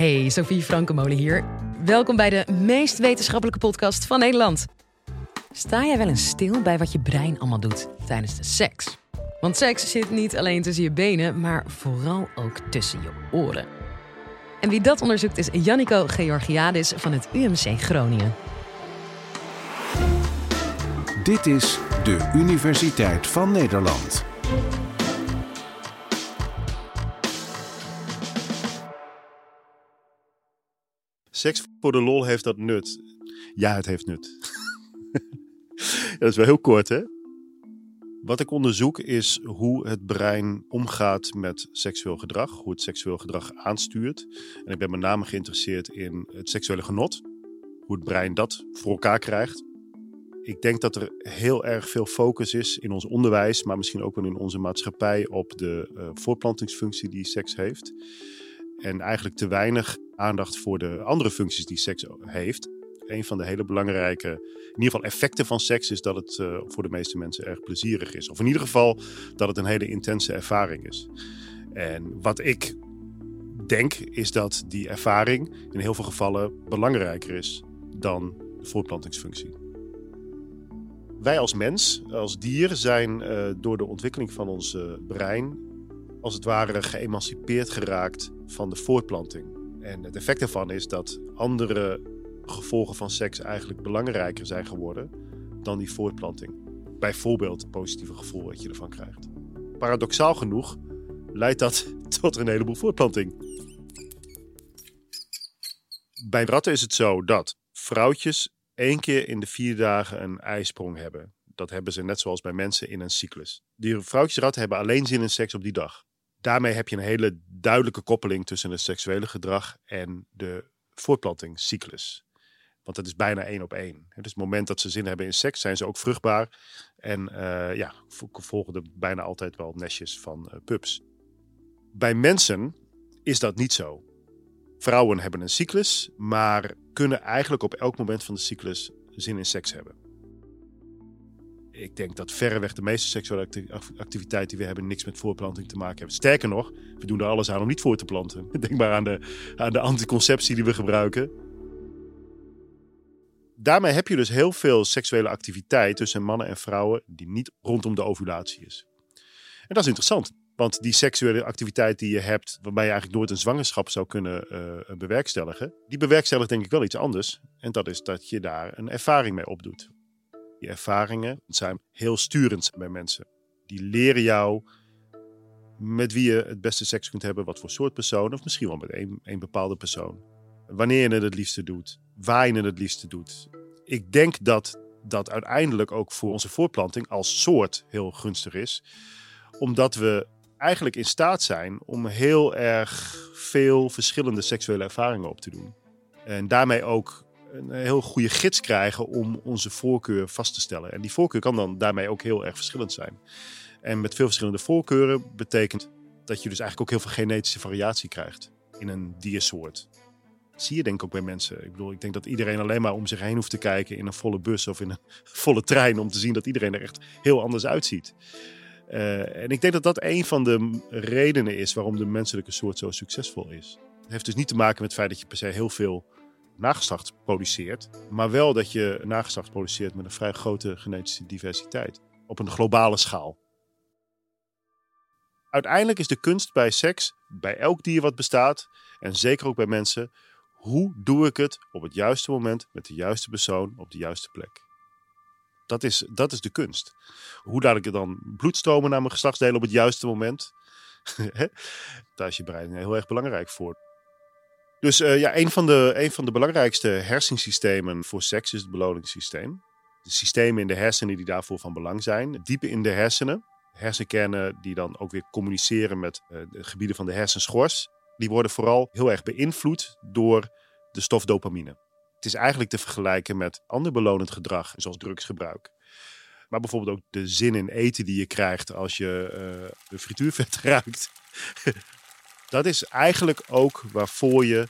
Hey, Sophie Frankenmolen hier. Welkom bij de meest wetenschappelijke podcast van Nederland. Sta jij wel eens stil bij wat je brein allemaal doet tijdens de seks? Want seks zit niet alleen tussen je benen, maar vooral ook tussen je oren. En wie dat onderzoekt is Jannico Georgiadis van het UMC Groningen. Dit is de Universiteit van Nederland. Seks voor de lol heeft dat nut. Ja, het heeft nut. dat is wel heel kort, hè? Wat ik onderzoek is hoe het brein omgaat met seksueel gedrag, hoe het seksueel gedrag aanstuurt. En ik ben met name geïnteresseerd in het seksuele genot, hoe het brein dat voor elkaar krijgt. Ik denk dat er heel erg veel focus is in ons onderwijs, maar misschien ook wel in onze maatschappij op de uh, voortplantingsfunctie die seks heeft. En eigenlijk te weinig aandacht voor de andere functies die seks heeft. Een van de hele belangrijke, in ieder geval effecten van seks, is dat het uh, voor de meeste mensen erg plezierig is. Of in ieder geval dat het een hele intense ervaring is. En wat ik denk, is dat die ervaring in heel veel gevallen belangrijker is dan de voortplantingsfunctie. Wij als mens, als dier, zijn uh, door de ontwikkeling van ons uh, brein als het ware geëmancipeerd geraakt van de voortplanting. En het effect daarvan is dat andere gevolgen van seks eigenlijk belangrijker zijn geworden dan die voortplanting. Bijvoorbeeld het positieve gevoel dat je ervan krijgt. Paradoxaal genoeg leidt dat tot een heleboel voortplanting. Bij ratten is het zo dat vrouwtjes één keer in de vier dagen een ijsprong hebben. Dat hebben ze net zoals bij mensen in een cyclus. Die vrouwtjesratten hebben alleen zin in seks op die dag daarmee heb je een hele duidelijke koppeling tussen het seksuele gedrag en de voortplantingscyclus. Want dat is bijna één op één. Dus het moment dat ze zin hebben in seks, zijn ze ook vruchtbaar. En uh, ja, volgen er bijna altijd wel nestjes van uh, pups. Bij mensen is dat niet zo. Vrouwen hebben een cyclus, maar kunnen eigenlijk op elk moment van de cyclus zin in seks hebben ik denk dat verreweg de meeste seksuele activiteit die we hebben niks met voorplanting te maken hebben. Sterker nog, we doen er alles aan om niet voor te planten. Denk maar aan de, aan de anticonceptie die we gebruiken. Daarmee heb je dus heel veel seksuele activiteit tussen mannen en vrouwen die niet rondom de ovulatie is. En dat is interessant, want die seksuele activiteit die je hebt, waarbij je eigenlijk nooit een zwangerschap zou kunnen uh, bewerkstelligen, die bewerkstelligt denk ik wel iets anders. En dat is dat je daar een ervaring mee opdoet. Die ervaringen zijn heel sturend bij mensen. Die leren jou met wie je het beste seks kunt hebben, wat voor soort persoon, of misschien wel met één, bepaalde persoon. Wanneer je het het liefste doet, waar je het het liefste doet. Ik denk dat dat uiteindelijk ook voor onze voortplanting als soort heel gunstig is, omdat we eigenlijk in staat zijn om heel erg veel verschillende seksuele ervaringen op te doen. En daarmee ook een heel goede gids krijgen om onze voorkeur vast te stellen. En die voorkeur kan dan daarmee ook heel erg verschillend zijn. En met veel verschillende voorkeuren betekent dat je dus eigenlijk ook heel veel genetische variatie krijgt in een diersoort. Zie je denk ik ook bij mensen. Ik bedoel, ik denk dat iedereen alleen maar om zich heen hoeft te kijken in een volle bus of in een volle trein om te zien dat iedereen er echt heel anders uitziet. Uh, en ik denk dat dat een van de redenen is waarom de menselijke soort zo succesvol is. Het heeft dus niet te maken met het feit dat je per se heel veel nageslacht produceert. Maar wel dat je nageslacht produceert met een vrij grote genetische diversiteit. Op een globale schaal. Uiteindelijk is de kunst bij seks, bij elk dier wat bestaat, en zeker ook bij mensen, hoe doe ik het op het juiste moment met de juiste persoon op de juiste plek? Dat is, dat is de kunst. Hoe laat ik er dan bloedstromen naar mijn geslachtsdelen op het juiste moment? Daar is je brein heel erg belangrijk voor. Dus uh, ja, een van, de, van de belangrijkste hersensystemen voor seks is het beloningssysteem. De systemen in de hersenen die daarvoor van belang zijn. Diep in de hersenen. Hersenkernen die dan ook weer communiceren met uh, de gebieden van de hersenschors. Die worden vooral heel erg beïnvloed door de stof dopamine. Het is eigenlijk te vergelijken met ander belonend gedrag, zoals drugsgebruik. Maar bijvoorbeeld ook de zin in eten die je krijgt als je uh, de frituurvet ruikt. Dat is eigenlijk ook waarvoor je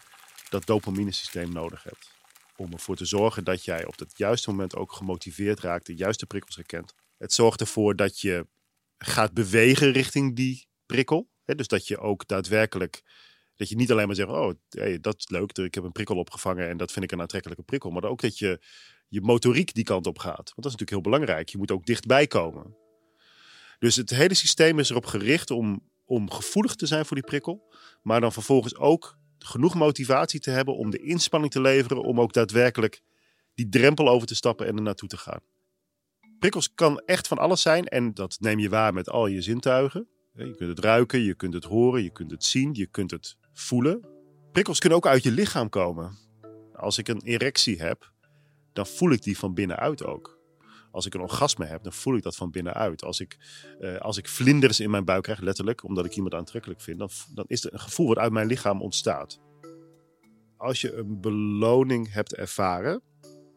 dat dopaminesysteem nodig hebt. Om ervoor te zorgen dat jij op het juiste moment ook gemotiveerd raakt, de juiste prikkels herkent. Het zorgt ervoor dat je gaat bewegen richting die prikkel. Dus dat je ook daadwerkelijk Dat je niet alleen maar zegt, oh, hey, dat is leuk, ik heb een prikkel opgevangen en dat vind ik een aantrekkelijke prikkel. Maar ook dat je je motoriek die kant op gaat. Want dat is natuurlijk heel belangrijk. Je moet ook dichtbij komen. Dus het hele systeem is erop gericht om, om gevoelig te zijn voor die prikkel. Maar dan vervolgens ook genoeg motivatie te hebben om de inspanning te leveren om ook daadwerkelijk die drempel over te stappen en er naartoe te gaan. Prikkels kan echt van alles zijn en dat neem je waar met al je zintuigen. Je kunt het ruiken, je kunt het horen, je kunt het zien, je kunt het voelen. Prikkels kunnen ook uit je lichaam komen. Als ik een erectie heb, dan voel ik die van binnenuit ook. Als ik een orgasme heb, dan voel ik dat van binnenuit. Als ik, uh, als ik vlinders in mijn buik krijg, letterlijk, omdat ik iemand aantrekkelijk vind, dan, dan is het een gevoel wat uit mijn lichaam ontstaat. Als je een beloning hebt ervaren,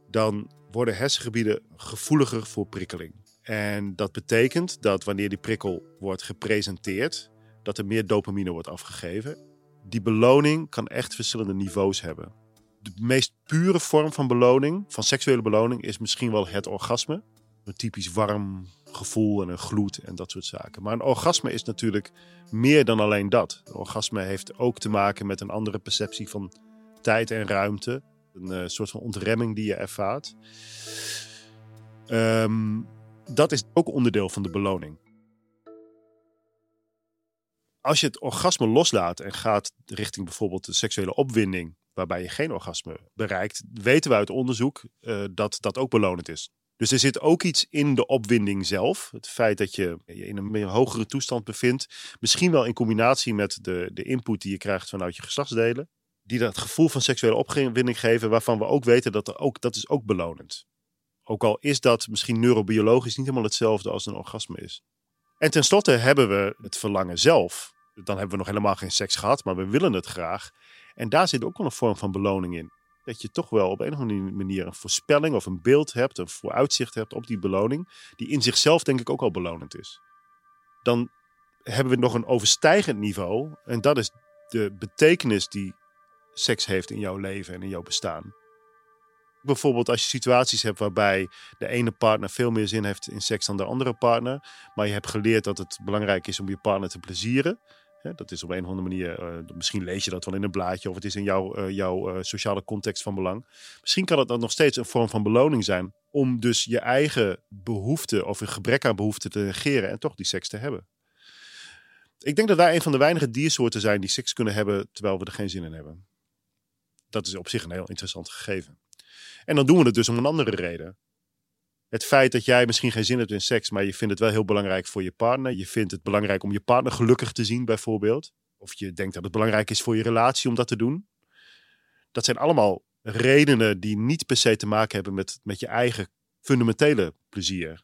dan worden hersengebieden gevoeliger voor prikkeling. En dat betekent dat wanneer die prikkel wordt gepresenteerd, dat er meer dopamine wordt afgegeven. Die beloning kan echt verschillende niveaus hebben. De meest pure vorm van beloning, van seksuele beloning, is misschien wel het orgasme. Een typisch warm gevoel en een gloed en dat soort zaken. Maar een orgasme is natuurlijk meer dan alleen dat. Orgasme heeft ook te maken met een andere perceptie van tijd en ruimte. Een uh, soort van ontremming die je ervaart. Um, dat is ook onderdeel van de beloning. Als je het orgasme loslaat en gaat richting bijvoorbeeld de seksuele opwinding, waarbij je geen orgasme bereikt, weten we uit onderzoek uh, dat dat ook belonend is. Dus er zit ook iets in de opwinding zelf. Het feit dat je je in een hogere toestand bevindt. Misschien wel in combinatie met de, de input die je krijgt vanuit je geslachtsdelen. Die dat gevoel van seksuele opwinding geven, waarvan we ook weten dat er ook, dat is ook belonend. Ook al is dat misschien neurobiologisch niet helemaal hetzelfde als een orgasme is. En tenslotte hebben we het verlangen zelf. Dan hebben we nog helemaal geen seks gehad, maar we willen het graag. En daar zit ook wel een vorm van beloning in. Dat je toch wel op een of andere manier een voorspelling of een beeld hebt, een vooruitzicht hebt op die beloning, die in zichzelf denk ik ook al belonend is. Dan hebben we nog een overstijgend niveau en dat is de betekenis die seks heeft in jouw leven en in jouw bestaan. Bijvoorbeeld als je situaties hebt waarbij de ene partner veel meer zin heeft in seks dan de andere partner. Maar je hebt geleerd dat het belangrijk is om je partner te plezieren. Dat is op een of andere manier, uh, misschien lees je dat wel in een blaadje of het is in jouw, jouw uh, sociale context van belang. Misschien kan het dan nog steeds een vorm van beloning zijn om dus je eigen behoefte of een gebrek aan behoefte te negeren en toch die seks te hebben. Ik denk dat wij een van de weinige diersoorten zijn die seks kunnen hebben terwijl we er geen zin in hebben. Dat is op zich een heel interessant gegeven. En dan doen we het dus om een andere reden. Het feit dat jij misschien geen zin hebt in seks, maar je vindt het wel heel belangrijk voor je partner. Je vindt het belangrijk om je partner gelukkig te zien, bijvoorbeeld. Of je denkt dat het belangrijk is voor je relatie om dat te doen. Dat zijn allemaal redenen die niet per se te maken hebben met, met je eigen fundamentele plezier.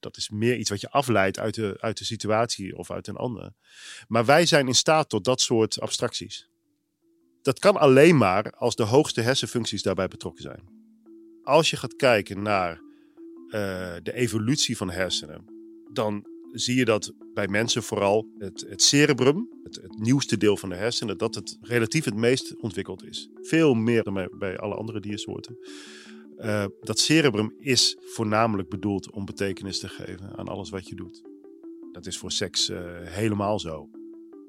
Dat is meer iets wat je afleidt uit de, uit de situatie of uit een ander. Maar wij zijn in staat tot dat soort abstracties. Dat kan alleen maar als de hoogste hersenfuncties daarbij betrokken zijn. Als je gaat kijken naar uh, de evolutie van hersenen, dan zie je dat bij mensen vooral het, het cerebrum, het, het, nieuwste deel van de hersenen, dat het relatief het meest ontwikkeld is. Veel meer dan bij, alle andere diersoorten. Uh, dat cerebrum is voornamelijk bedoeld om betekenis te geven aan alles wat je doet. Dat is voor seks uh, helemaal zo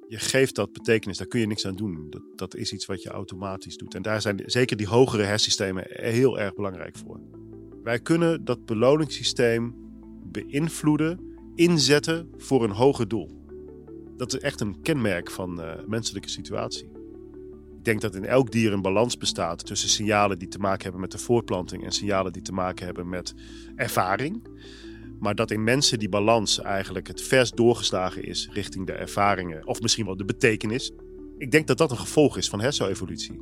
je geeft dat betekenis, daar kun je niks aan doen. Dat, dat is iets wat je automatisch doet. En daar zijn zeker die hogere hersensystemen heel erg belangrijk voor. Wij kunnen dat beloningssysteem beïnvloeden, inzetten voor een hoger doel. Dat is echt een kenmerk van uh, menselijke situatie. Ik denk dat in elk dier een balans bestaat tussen signalen die te maken hebben met de voortplanting en signalen die te maken hebben met ervaring. Maar dat in mensen die balans eigenlijk het vers doorgeslagen is richting de ervaringen, of misschien wel de betekenis. Ik denk dat dat een gevolg is van hersenevolutie.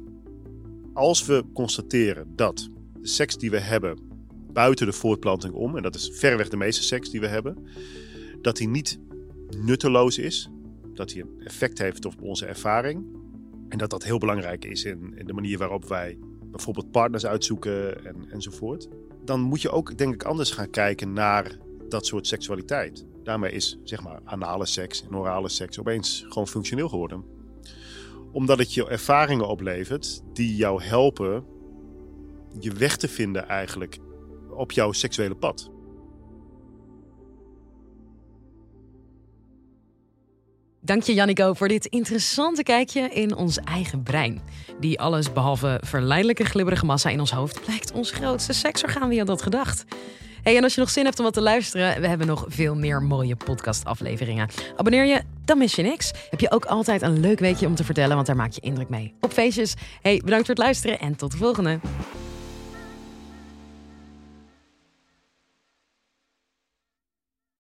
Als we constateren dat de seks die we hebben buiten de voortplanting om, en dat is verreweg de meeste seks die we hebben, dat die niet nutteloos is, dat die een effect heeft op onze ervaring. En dat dat heel belangrijk is in, in de manier waarop wij bijvoorbeeld partners uitzoeken en, enzovoort. Dan moet je ook, denk ik, anders gaan kijken naar dat soort seksualiteit. Daarmee is zeg maar anale seks en orale seks opeens gewoon functioneel geworden. Omdat het je ervaringen oplevert die jou helpen je weg te vinden eigenlijk op jouw seksuele pad. Dank je Jannico voor dit interessante kijkje in ons eigen brein. Die alles behalve verleidelijke glibberige massa in ons hoofd blijkt ons grootste seksorgaan. Wie had dat gedacht? Hey, en als je nog zin hebt om wat te luisteren, we hebben nog veel meer mooie podcastafleveringen. Abonneer je, dan mis je niks. Heb je ook altijd een leuk weekje om te vertellen, want daar maak je indruk mee. Op feestjes. Hey, bedankt voor het luisteren en tot de volgende.